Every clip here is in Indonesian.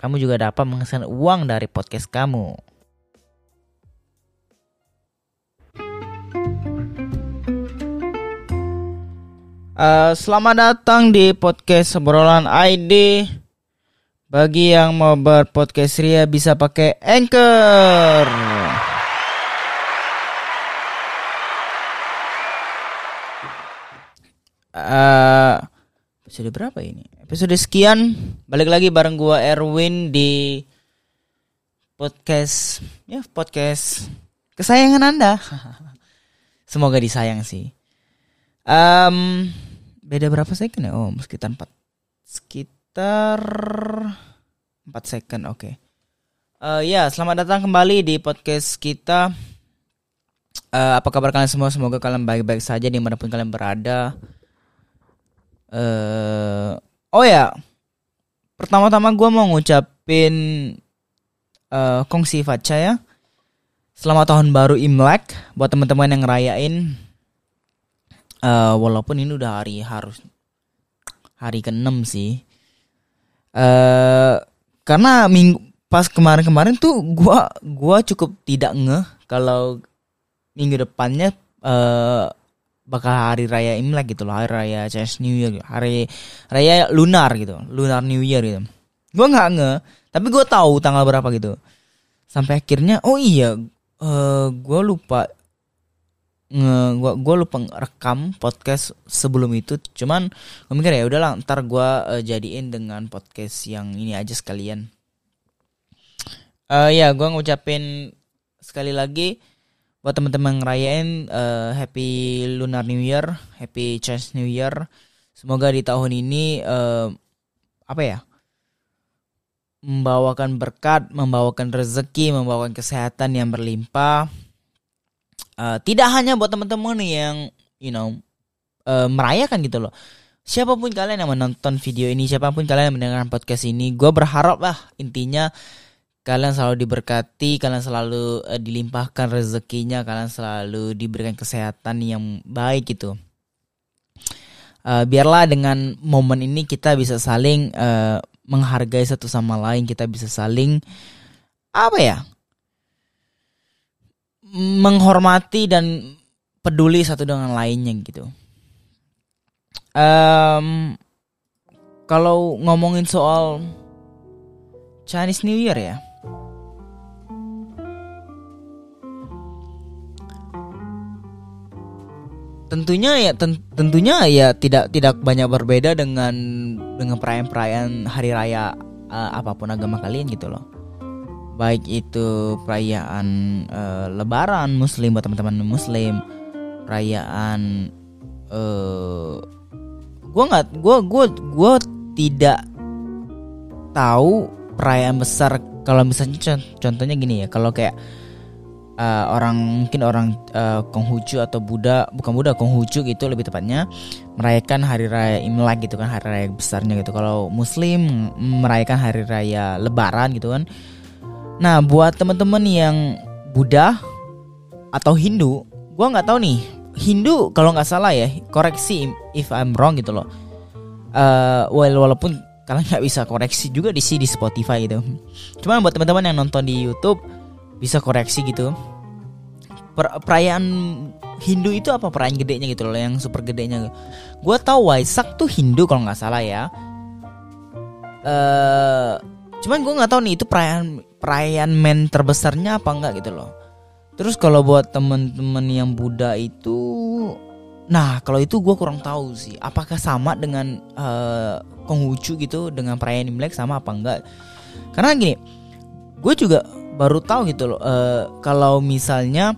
kamu juga dapat menghasilkan uang dari podcast kamu. Uh, selamat datang di podcast Sebrolan ID. Bagi yang mau berpodcast ria bisa pakai Anchor. Uh, episode berapa ini? Episode sekian. Balik lagi bareng gua Erwin di podcast ya podcast kesayangan anda. Semoga disayang sih. Um, beda berapa second ya? Oh sekitar empat sekitar empat second oke. Okay. uh, ya selamat datang kembali di podcast kita. Uh, apa kabar kalian semua? Semoga kalian baik-baik saja di mana pun kalian berada. Uh, Oh ya, pertama-tama gue mau ngucapin uh, kongsi faca ya. Selamat tahun baru Imlek buat teman-teman yang ngerayain. Uh, walaupun ini udah hari harus hari ke-6 sih. Uh, karena minggu pas kemarin-kemarin tuh gua gua cukup tidak ngeh kalau minggu depannya uh, bakal hari raya Imlek gitu loh, hari raya Chinese New Year, hari raya lunar gitu, lunar New Year gitu. Gue nggak nge, tapi gue tahu tanggal berapa gitu. Sampai akhirnya, oh iya, uh, eh, gue lupa nge gua gua lupa rekam podcast sebelum itu cuman gue mikir ya udahlah ntar gue uh, jadiin dengan podcast yang ini aja sekalian uh, ya gue ngucapin sekali lagi buat teman-teman ngerayain uh, Happy Lunar New Year, Happy Chinese New Year. Semoga di tahun ini uh, apa ya? membawakan berkat, membawakan rezeki, membawakan kesehatan yang berlimpah. Uh, tidak hanya buat teman-teman yang you know uh, merayakan gitu loh. Siapa pun kalian yang menonton video ini, siapa pun kalian yang mendengarkan podcast ini, gue berharap lah intinya kalian selalu diberkati, kalian selalu uh, dilimpahkan rezekinya, kalian selalu diberikan kesehatan yang baik gitu. Uh, biarlah dengan momen ini kita bisa saling uh, menghargai satu sama lain, kita bisa saling apa ya? menghormati dan peduli satu dengan lainnya gitu. Um, kalau ngomongin soal Chinese New Year ya, tentunya ya ten, tentunya ya tidak tidak banyak berbeda dengan dengan perayaan-perayaan hari raya uh, apa pun agama kalian gitu loh. Baik itu perayaan uh, lebaran muslim buat teman-teman muslim perayaan uh, gua nggak gua gua gua tidak tahu perayaan besar. Kalau misalnya contohnya gini ya kalau kayak uh, orang mungkin orang uh, Konghucu atau Buddha bukan Buddha Konghucu gitu lebih tepatnya merayakan hari raya Imlek gitu kan hari raya besarnya gitu. Kalau Muslim merayakan hari raya Lebaran gitu kan. Nah buat teman-teman yang Buddha atau Hindu gue nggak tahu nih. Hindu kalau nggak salah ya koreksi if I'm wrong gitu loh. Uh, well walaupun kalian nggak bisa koreksi juga di sini di Spotify gitu. Cuman buat teman-teman yang nonton di YouTube bisa koreksi gitu. Per perayaan Hindu itu apa? Perayaan gedenya gitu loh yang super gedenya. Gue tahu Waisak tuh Hindu kalau nggak salah ya. Uh, cuman gue nggak tahu nih itu perayaan perayaan men terbesarnya apa enggak gitu loh. Terus kalau buat temen-temen yang Buddha itu nah kalau itu gue kurang tahu sih apakah sama dengan uh, Konghucu gitu dengan perayaan Imlek sama apa enggak karena gini gue juga baru tahu gitu loh uh, kalau misalnya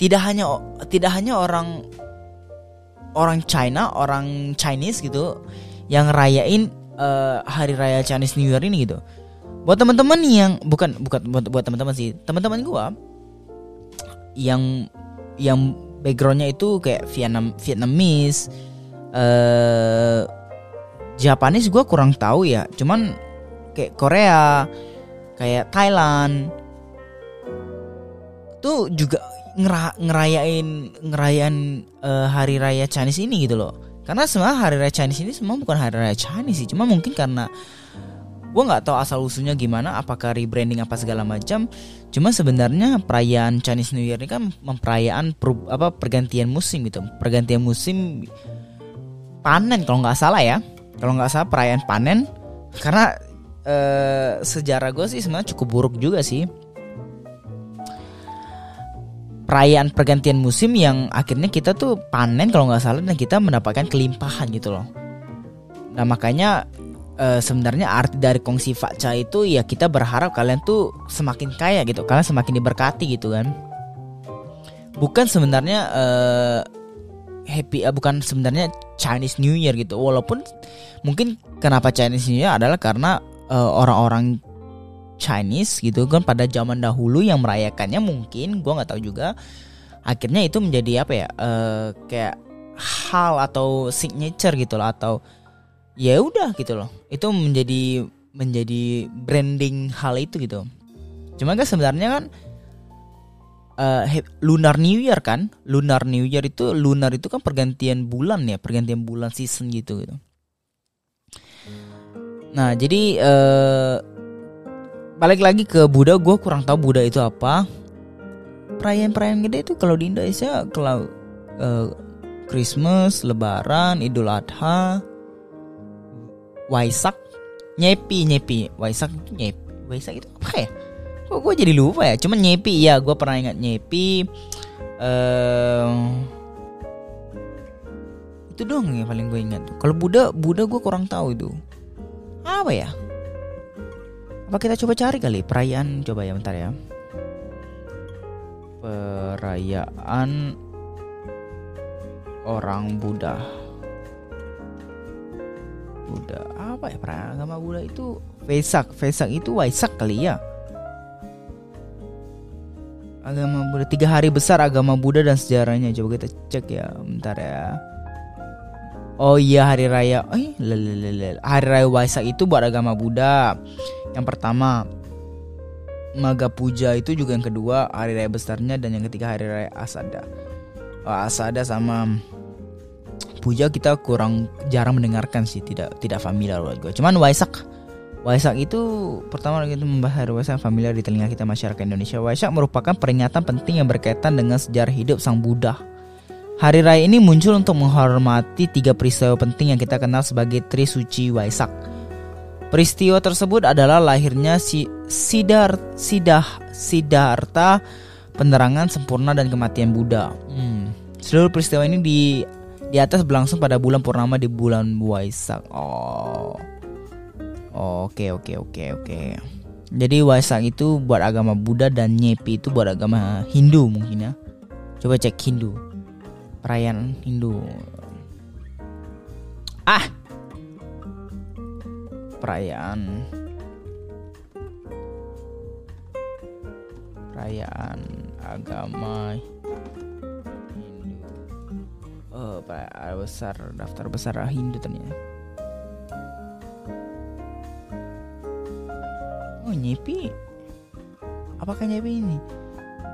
tidak hanya tidak hanya orang orang China orang Chinese gitu yang rayain uh, hari raya Chinese New Year ini gitu. Buat teman-teman yang bukan bukan buat buat teman-teman sih teman-teman gue yang yang backgroundnya itu kayak Vietnam Vietnamese uh, Japanese gue kurang tahu ya. Cuman kayak Korea kayak Thailand tuh juga ngera ngerayain ngerayain uh, hari raya Chinese ini gitu loh. Karena semua hari raya Chinese ini semua bukan hari raya Chinese sih, cuma mungkin karena gue nggak tahu asal usulnya gimana, apakah rebranding apa segala macam. Cuma sebenarnya perayaan Chinese New Year ini kan memperayaan per, apa pergantian musim gitu, pergantian musim panen kalau nggak salah ya, kalau nggak salah perayaan panen. Karena uh, sejarah gue sih sebenarnya cukup buruk juga sih perayaan pergantian musim yang akhirnya kita tuh panen kalau nggak salah dan kita mendapatkan kelimpahan gitu loh. Nah makanya e, sebenarnya arti dari kongsi fakca itu ya kita berharap kalian tuh semakin kaya gitu, kalian semakin diberkati gitu kan. Bukan sebenarnya e, happy, uh, bukan sebenarnya Chinese New Year gitu. Walaupun mungkin kenapa Chinese New Year adalah karena orang-orang Chinese gitu kan pada zaman dahulu yang merayakannya mungkin gue nggak tahu juga. Akhirnya itu menjadi apa ya uh, kayak hal atau signature gitu loh atau ya udah gitu loh. Itu menjadi menjadi branding hal itu gitu. Cuma kan sebenarnya kan uh, lunar new year kan lunar new year itu lunar itu kan pergantian bulan ya pergantian bulan season gitu gitu. Nah jadi uh, balik lagi ke Buddha gue kurang tahu Buddha itu apa perayaan-perayaan gede itu kalau di Indonesia kalau uh, Christmas, Lebaran, Idul Adha, Waisak, Nyepi, Nyepi, Waisak, Nyepi, Waisak itu apa ya? Kok gue jadi lupa ya? Cuman Nyepi ya, gue pernah ingat Nyepi. Uh, itu doang yang paling gue ingat. Kalau Buddha, Buddha gue kurang tahu itu. Apa ya? Apa kita coba cari kali perayaan coba ya bentar ya. Perayaan orang Buddha. Buddha apa ya perayaan agama Buddha itu Vesak, Vesak itu Waisak kali ya. Agama Buddha tiga hari besar agama Buddha dan sejarahnya coba kita cek ya bentar ya. Oh iya hari raya, eh hari raya Waisak itu buat agama Buddha. Yang pertama Maga Puja itu juga yang kedua hari raya besarnya dan yang ketiga hari raya Asada. Oh, Asada sama Puja kita kurang jarang mendengarkan sih, tidak tidak familiar buat gue. Cuman Waisak Waisak itu pertama kita membahas hari Waisak familiar di telinga kita masyarakat Indonesia. Waisak merupakan peringatan penting yang berkaitan dengan sejarah hidup Sang Buddha. Hari raya ini muncul untuk menghormati tiga peristiwa penting yang kita kenal sebagai Trisuci Waisak Peristiwa tersebut adalah lahirnya si Sidar Sidah Siddhartha penerangan sempurna dan kematian Buddha. Hmm. Seluruh peristiwa ini di di atas berlangsung pada bulan purnama di bulan Waisak. Oh. Oke oke oke oke. Jadi Waisak itu buat agama Buddha dan Nyepi itu buat agama Hindu mungkin ya. Coba cek Hindu. Perayaan Hindu. Ah, perayaan. Perayaan agama Hindu. Oh perayaan besar daftar besar Hindu ternyata. Oh nyepi. Apakah nyepi ini?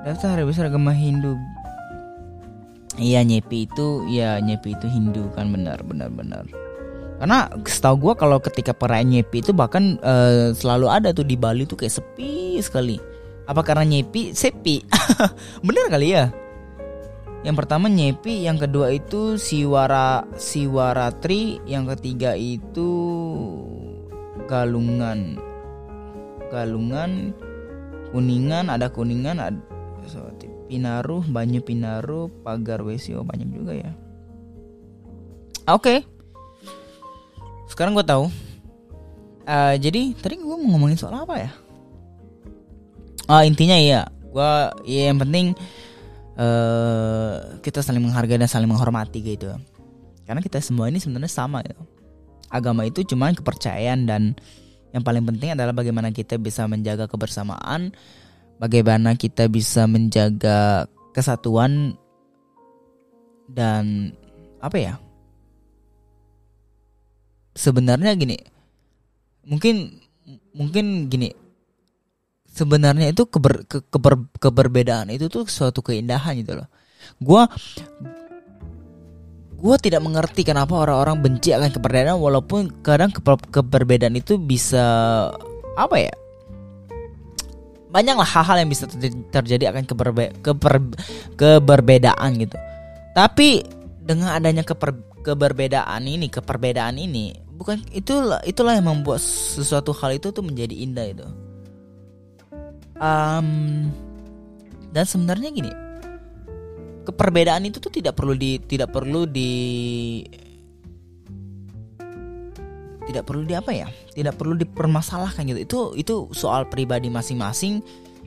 Daftar besar agama Hindu. Iya nyepi itu ya nyepi itu Hindu kan benar benar benar. Karena setahu gue kalau ketika perayaan Nyepi itu bahkan uh, selalu ada tuh di Bali tuh kayak sepi sekali. Apa karena Nyepi sepi? Bener kali ya? Yang pertama Nyepi, yang kedua itu Siwara Siwaratri, yang ketiga itu Galungan. Galungan, Kuningan, ada Kuningan, ada Pinaru, Banyu Pinaru, Pagar Wesio banyak juga ya. Oke. Okay. Sekarang gue tahu. Uh, jadi tadi gue mau ngomongin soal apa ya? Uh, intinya iya, gue ya yang penting uh, kita saling menghargai dan saling menghormati gitu. Karena kita semua ini sebenarnya sama gitu. Agama itu cuma kepercayaan dan yang paling penting adalah bagaimana kita bisa menjaga kebersamaan, bagaimana kita bisa menjaga kesatuan dan apa ya? Sebenarnya gini. Mungkin mungkin gini. Sebenarnya itu keber, ke, keber, keberbedaan itu tuh suatu keindahan gitu loh. Gua gue tidak mengerti kenapa orang-orang benci akan keberbedaan walaupun kadang ke keberbedaan itu bisa apa ya banyaklah hal-hal yang bisa terjadi akan keberbe keber keberbedaan gitu tapi dengan adanya keper keberbedaan ini keperbedaan ini bukan itulah itulah yang membuat sesuatu hal itu tuh menjadi indah itu. Um, dan sebenarnya gini keperbedaan itu tuh tidak perlu di tidak perlu di tidak perlu di apa ya? Tidak perlu dipermasalahkan gitu. Itu itu soal pribadi masing-masing.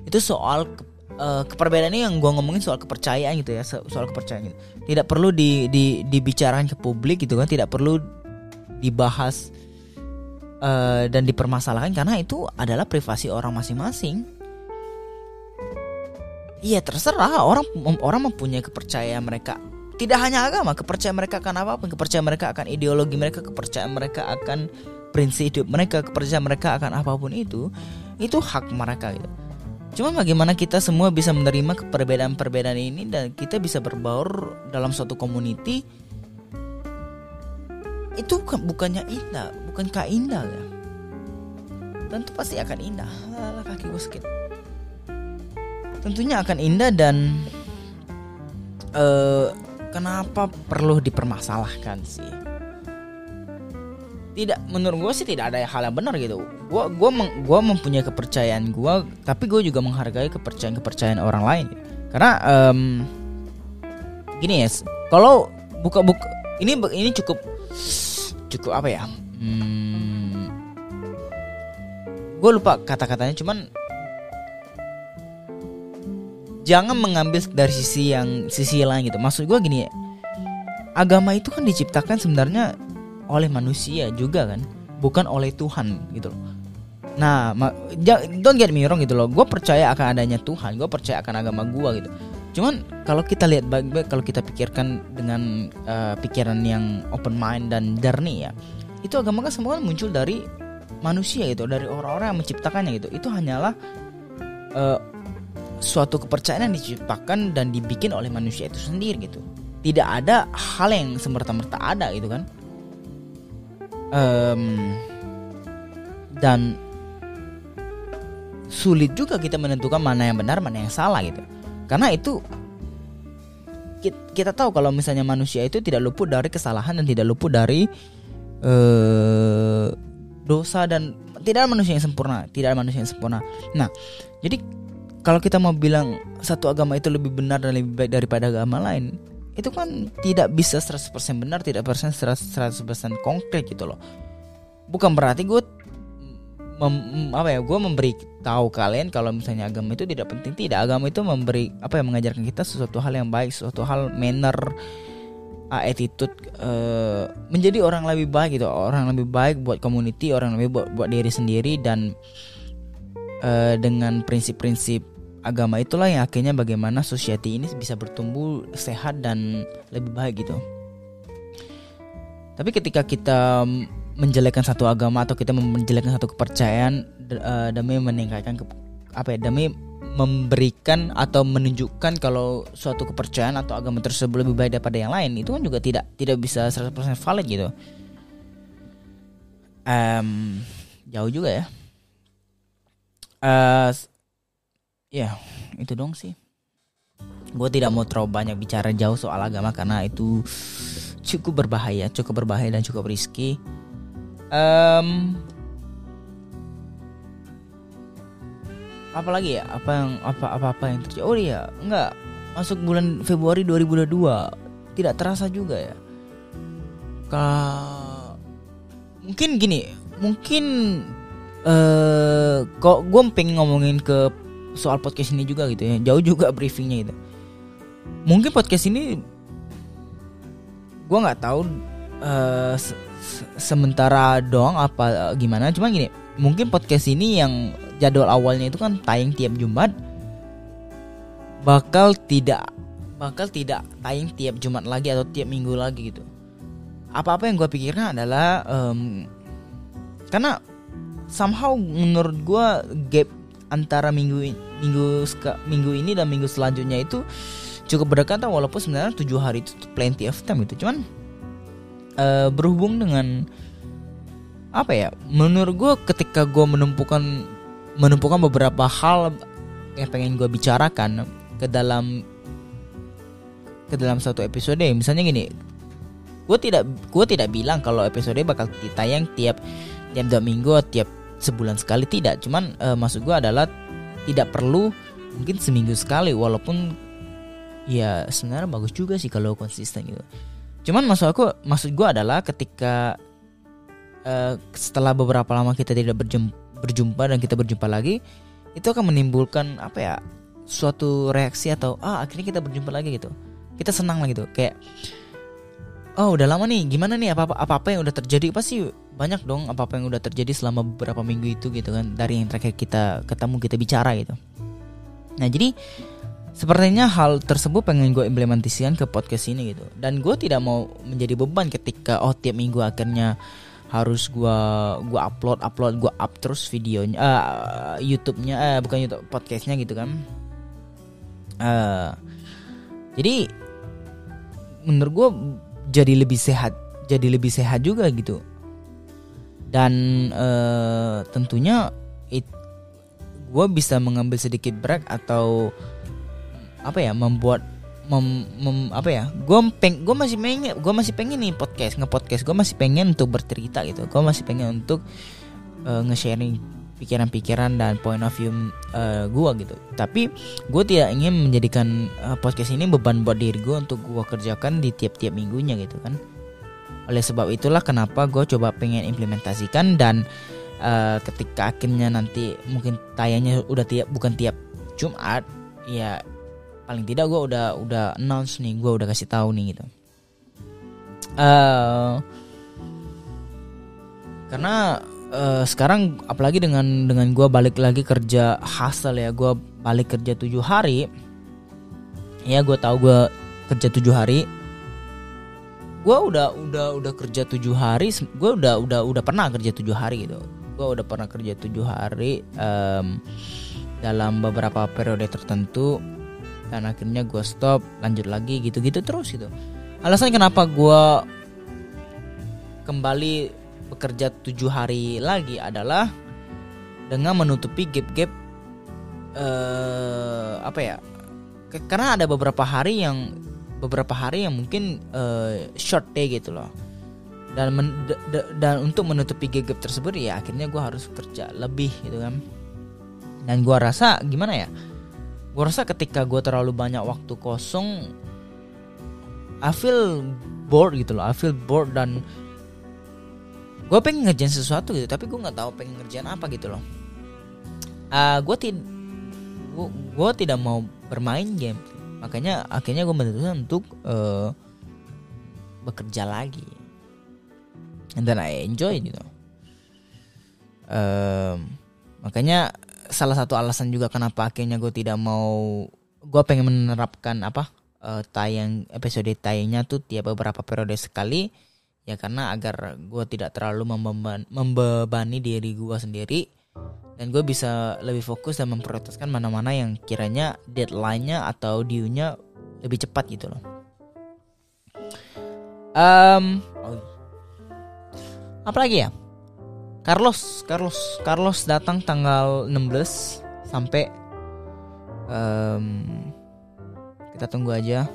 Itu soal ke, uh, keperbedaan ini yang gue ngomongin soal kepercayaan gitu ya soal kepercayaan gitu tidak perlu di, di dibicarakan ke publik gitu kan tidak perlu dibahas uh, dan dipermasalahkan karena itu adalah privasi orang masing-masing. Iya terserah. Orang orang mempunyai kepercayaan mereka. Tidak hanya agama kepercayaan mereka akan apa pun. Kepercayaan mereka akan ideologi mereka kepercayaan mereka akan prinsip hidup mereka kepercayaan mereka akan apa pun itu itu hak mereka gitu cuma bagaimana kita semua bisa menerima perbedaan-perbedaan ini dan kita bisa berbaur dalam suatu community itu bukannya indah bukankah indah ya? Tentu pasti akan indah. Alah, kaki gue sakit. Tentunya akan indah dan uh, kenapa perlu dipermasalahkan sih tidak menurut gue sih tidak ada hal yang benar gitu. Gue gua gua mempunyai kepercayaan gue tapi gue juga menghargai kepercayaan kepercayaan orang lain. Karena um, gini ya kalau buka buka ini ini cukup cukup apa ya? Hmm, gue lupa kata-katanya cuman jangan mengambil dari sisi yang sisi lain gitu. Maksud gue gini ya agama itu kan diciptakan sebenarnya oleh manusia juga kan bukan oleh Tuhan gitu loh. Nah don't get me wrong gitu loh gue percaya akan adanya Tuhan gue percaya akan agama gue gitu. Cuman kalau kita lihat baik-baik kalau kita pikirkan dengan uh, pikiran yang open mind dan jernih ya itu agama kan semua muncul dari manusia gitu dari orang-orang yang menciptakannya gitu. Itu hanyalah uh, suatu kepercayaan yang diciptakan dan dibikin oleh manusia itu sendiri gitu. Tidak ada hal yang semerta-merta ada gitu kan um, dan sulit juga kita menentukan mana yang benar mana yang salah gitu. Karena itu kita tahu kalau misalnya manusia itu tidak luput dari kesalahan dan tidak luput dari uh, dosa dan tidak ada manusia yang sempurna tidak ada manusia yang sempurna. Nah jadi kalau kita mau bilang satu agama itu lebih benar dan lebih baik daripada agama lain itu kan tidak bisa 100% benar tidak persen 100% konkret gitu loh. Bukan berarti gue mem, apa ya gue memberi tahu kalian kalau misalnya agama itu tidak penting. Tidak agama itu memberi apa yang mengajarkan kita sesuatu hal yang baik sesuatu hal manner attitude uh, menjadi orang lebih baik gitu. Orang lebih baik buat community orang lebih buat buat diri sendiri dan uh, dengan prinsip-prinsip agama itulah yang akhirnya bagaimana society ini bisa bertumbuh sehat dan lebih baik gitu. Tapi ketika kita menjelekkan satu agama atau kita menjelekkan satu kepercayaan uh, demi meningkatkan ke, apa ya demi memberikan atau menunjukkan kalau suatu kepercayaan atau agama tersebut lebih baik daripada yang lain itu kan juga tidak tidak bisa 100% valid gitu. Um, jauh juga ya. Uh, ya itu dong sih. Gue tidak mau terlalu banyak bicara jauh soal agama karena itu cukup berbahaya cukup berbahaya dan cukup risky. Um, apalagi ya? Apa yang apa apa apa yang terjadi? Oh iya enggak. Masuk bulan Februari 2022 tidak terasa juga ya. Kalau mungkin gini mungkin eh kok gue pengen ngomongin ke soal podcast ini juga gitu ya. Jauh juga briefingnya gitu. Mungkin podcast ini gue nggak tahu uh, se sementara doang apa gimana. Cuma gini mungkin podcast ini yang jadwal awalnya itu kan tayang tiap Jumat bakal tidak bakal tidak tayang tiap Jumat lagi atau tiap minggu lagi gitu. Apa-apa yang gue pikirkan adalah um, karena somehow menurut gue gap antara minggu minggu minggu ini dan minggu selanjutnya itu cukup berdekatan walaupun sebenarnya tujuh hari itu plenty of time gitu. Cuman uh, berhubung dengan apa ya menurut gue ketika gue menumpukan menumpukan beberapa hal yang pengen gue bicarakan ke dalam ke dalam satu episode misalnya gini gue tidak gue tidak bilang kalau episode bakal ditayang tiap tiap dua minggu tiap sebulan sekali tidak. Cuman uh, maksud gue adalah tidak perlu mungkin seminggu sekali walaupun ya sebenarnya bagus juga sih kalau konsisten gitu. Cuman maksud aku maksud gue adalah ketika uh, setelah beberapa lama kita tidak berjumpa, dan kita berjumpa lagi itu akan menimbulkan apa ya suatu reaksi atau ah akhirnya kita berjumpa lagi gitu. Kita senang lah gitu. Kayak oh udah lama nih gimana nih? Apa apa apa yang udah terjadi? Pasti banyak dong apa apa yang udah terjadi selama beberapa minggu itu gitu kan. Dari yang terakhir kita ketemu kita bicara gitu. Nah jadi Sepertinya hal tersebut pengen gue implementasikan ke podcast ini gitu. Dan gue tidak mau menjadi beban ketika oh tiap minggu akhirnya harus gue gua upload upload gue up terus videonya uh, YouTube-nya uh, bukan YouTube podcastnya gitu kan. Uh, jadi menurut gue jadi lebih sehat jadi lebih sehat juga gitu dan uh, tentunya it gue bisa mengambil sedikit break atau apa ya membuat mem, mem apa ya gue peng gue masih pengen gue masih pengen nih podcast nge podcast gue masih pengen untuk bercerita gitu. Gue masih pengen untuk uh, nge-sharing pikiran-pikiran dan point of view uh, gue gitu. Tapi gue tidak ingin menjadikan uh, podcast ini beban buat diri gue untuk gue kerjakan di tiap-tiap minggunya gitu kan oleh sebab itulah kenapa gue coba pengen implementasikan dan uh, ketika akhirnya nanti mungkin tayangnya udah tiap bukan tiap Jumat ya paling tidak gue udah udah announce nih gue udah kasih tahu nih gitu. Uh, karena uh, sekarang apalagi dengan dengan gue balik lagi kerja hasil ya gue balik kerja tujuh hari ya gue tahu gue kerja tujuh hari gue udah udah udah kerja tujuh hari gue udah udah udah pernah kerja tujuh hari gitu. Gue udah pernah kerja tujuh hari um, dalam beberapa periode tertentu. Dan akhirnya gue stop lanjut lagi gitu-gitu terus gitu. Alasan kenapa gue kembali bekerja tujuh hari lagi adalah dengan menutupi gap-gap uh, apa ya karena ada beberapa hari yang beberapa hari yang mungkin uh, short day gitu loh. Dan men, dan untuk menutupi gap-gap tersebut ya akhirnya gue harus kerja lebih gitu kan. Dan gue rasa gimana ya? Gue rasa ketika gue terlalu banyak waktu kosong I feel bored gitu loh I feel bored dan gue pengen ngerjain sesuatu gitu tapi gue nggak tahu pengen ngerjain apa gitu loh. Uh, gue tid gue tidak mau bermain game makanya akhirnya gue memutuskan untuk uh, bekerja lagi. Then I enjoy gitu uh, makanya salah satu alasan juga kenapa akhirnya gue tidak mau gue pengen menerapkan apa uh, tayang episode tayangnya tuh tiap beberapa periode sekali ya karena agar gue tidak terlalu membeban, membebani diri gue sendiri dan gue bisa lebih fokus dan memprioritaskan mana-mana yang kiranya deadline-nya atau due-nya lebih cepat gitu loh. Um, oh, apa lagi ya? Carlos, Carlos, Carlos datang tanggal 16 sampai um, kita tunggu aja.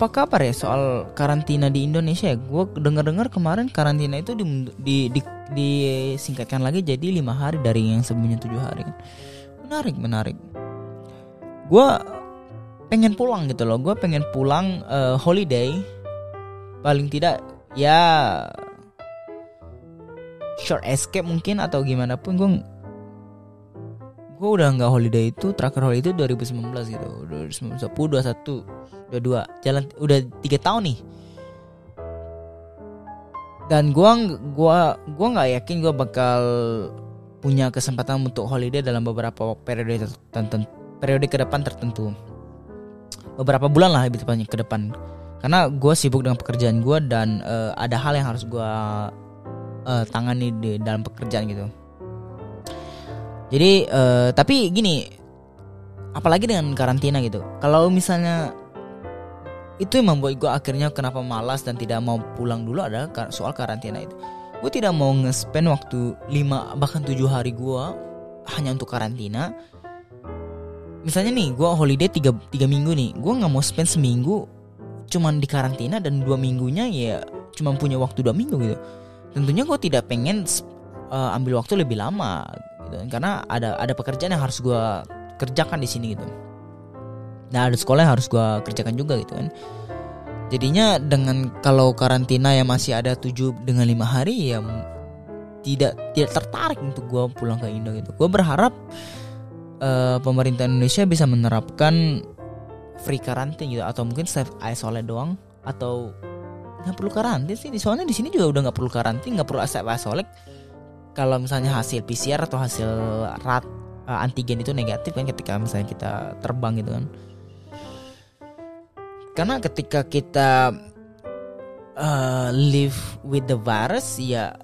Apa kabar ya soal karantina di Indonesia ya? Gue dengar-dengar kemarin karantina itu di, di, di, disingkatkan lagi jadi lima hari dari yang sebelumnya tujuh hari. Menarik, menarik. Gue pengen pulang gitu loh. Gue pengen pulang uh, holiday. Paling tidak ya short escape mungkin atau gimana pun gue gue udah nggak holiday itu terakhir holiday itu 2019 gitu. 2019 21 22 jalan udah tiga tahun nih. Dan gua gua gua nggak yakin gua bakal punya kesempatan untuk holiday dalam beberapa periode tertentu periode ke depan tertentu. Beberapa bulan lah lebih tepatnya ke depan. Karena gue sibuk dengan pekerjaan gue dan uh, ada hal yang harus gue uh, tangani di dalam pekerjaan gitu jadi uh, tapi gini, apalagi dengan karantina gitu. Kalau misalnya itu yang membuat gue akhirnya kenapa malas dan tidak mau pulang dulu adalah soal karantina itu. Gue tidak mau nge-spend waktu 5 bahkan 7 hari gue hanya untuk karantina. Misalnya nih, gue holiday 3, 3 minggu nih, gue nggak mau spend seminggu cuman di karantina dan dua minggunya ya cuma punya waktu dua minggu gitu. Tentunya gue tidak pengen uh, ambil waktu lebih lama gitu. Karena ada ada pekerjaan yang harus gue kerjakan di sini gitu. Nah ada sekolah yang harus gue kerjakan juga gitu kan. Jadinya dengan kalau karantina yang masih ada 7 dengan lima hari ya tidak tidak tertarik untuk gue pulang ke Indo gitu. Gue berharap uh, pemerintah Indonesia bisa menerapkan free karantin gitu atau mungkin self isolate doang atau nggak perlu karantin sih. Soalnya di sini juga udah nggak perlu karantin nggak perlu self isolate kalau misalnya hasil PCR atau hasil rat uh, antigen itu negatif kan ketika misalnya kita terbang gitu kan. Karena ketika kita uh, live with the virus ya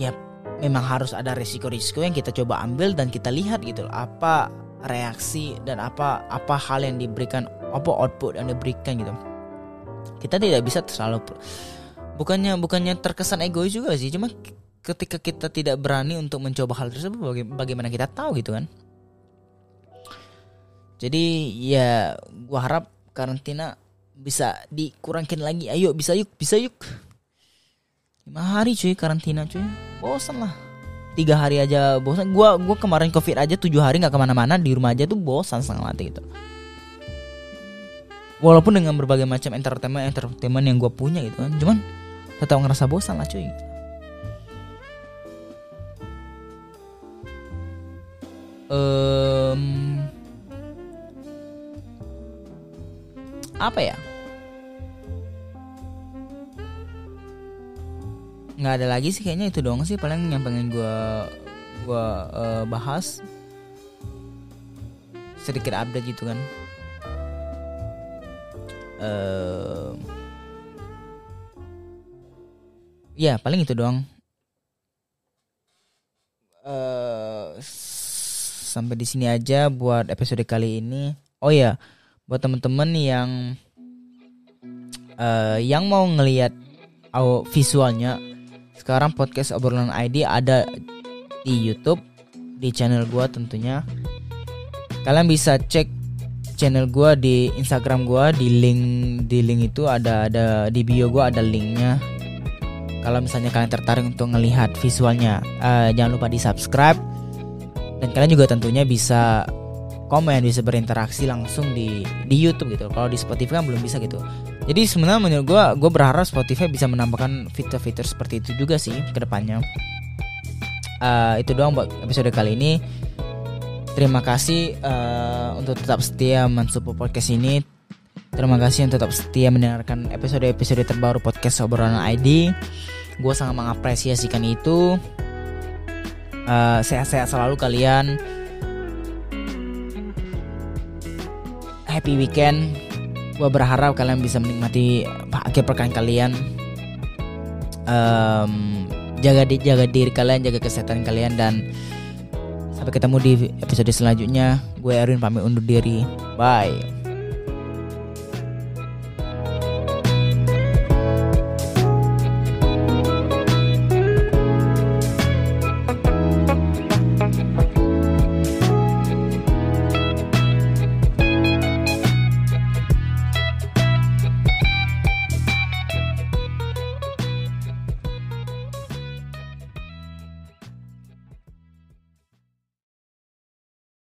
ya memang harus ada risiko-risiko yang kita coba ambil dan kita lihat gitu loh, apa reaksi dan apa apa hal yang diberikan apa output yang diberikan gitu. Kita tidak bisa selalu bukannya bukannya terkesan egois juga sih cuma ketika kita tidak berani untuk mencoba hal tersebut bagaimana kita tahu gitu kan? Jadi ya gua harap karantina bisa dikurangin lagi. Ayo bisa yuk bisa yuk. Lima hari cuy karantina cuy. Bosan lah. Tiga hari aja bosan. Gua gua kemarin covid aja tujuh hari nggak ke mana-mana. Di rumah aja tuh bosan setengah mati gitu. Walaupun dengan berbagai macam entertainment entertainment yang gua punya gitu kan. Cuman tetap ngerasa bosan lah cuy um, apa ya? Nggak ada lagi sih kayaknya itu doang sih paling yang pengen gue gue uh, bahas. Sedikit update gitu kan. Uh, ya paling itu doang uh, sampai di sini aja buat episode kali ini. Oh ya, buat temen-temen yang uh, yang mau ngelihat visualnya, sekarang podcast obrolan ID ada di YouTube di channel gua tentunya. Kalian bisa cek channel gua di Instagram gua di link di link itu ada ada di bio gua ada linknya. Kalau misalnya kalian tertarik untuk ngelihat visualnya, uh, jangan lupa di subscribe dan kalian juga tentunya bisa komen bisa berinteraksi langsung di di YouTube gitu. Kalau di Spotify kan belum bisa gitu. Jadi sebenarnya menurut gue gue berharap Spotify bisa menambahkan fitur-fitur seperti itu juga sih ke depannya. Uh, itu doang buat episode kali ini. Terima kasih uh, untuk tetap setia mensupport podcast ini. Terima kasih yang tetap setia mendengarkan episode-episode terbaru podcast obrolan ID gue sangat mengapresiasikan itu uh, sehat-sehat selalu kalian. Happy weekend. Gue berharap kalian bisa menikmati akhir pekan kalian. Um, jaga di jaga diri kalian jaga kesehatan kalian dan sampai ketemu di episode selanjutnya. Gue Erwin pamit undur diri. Bye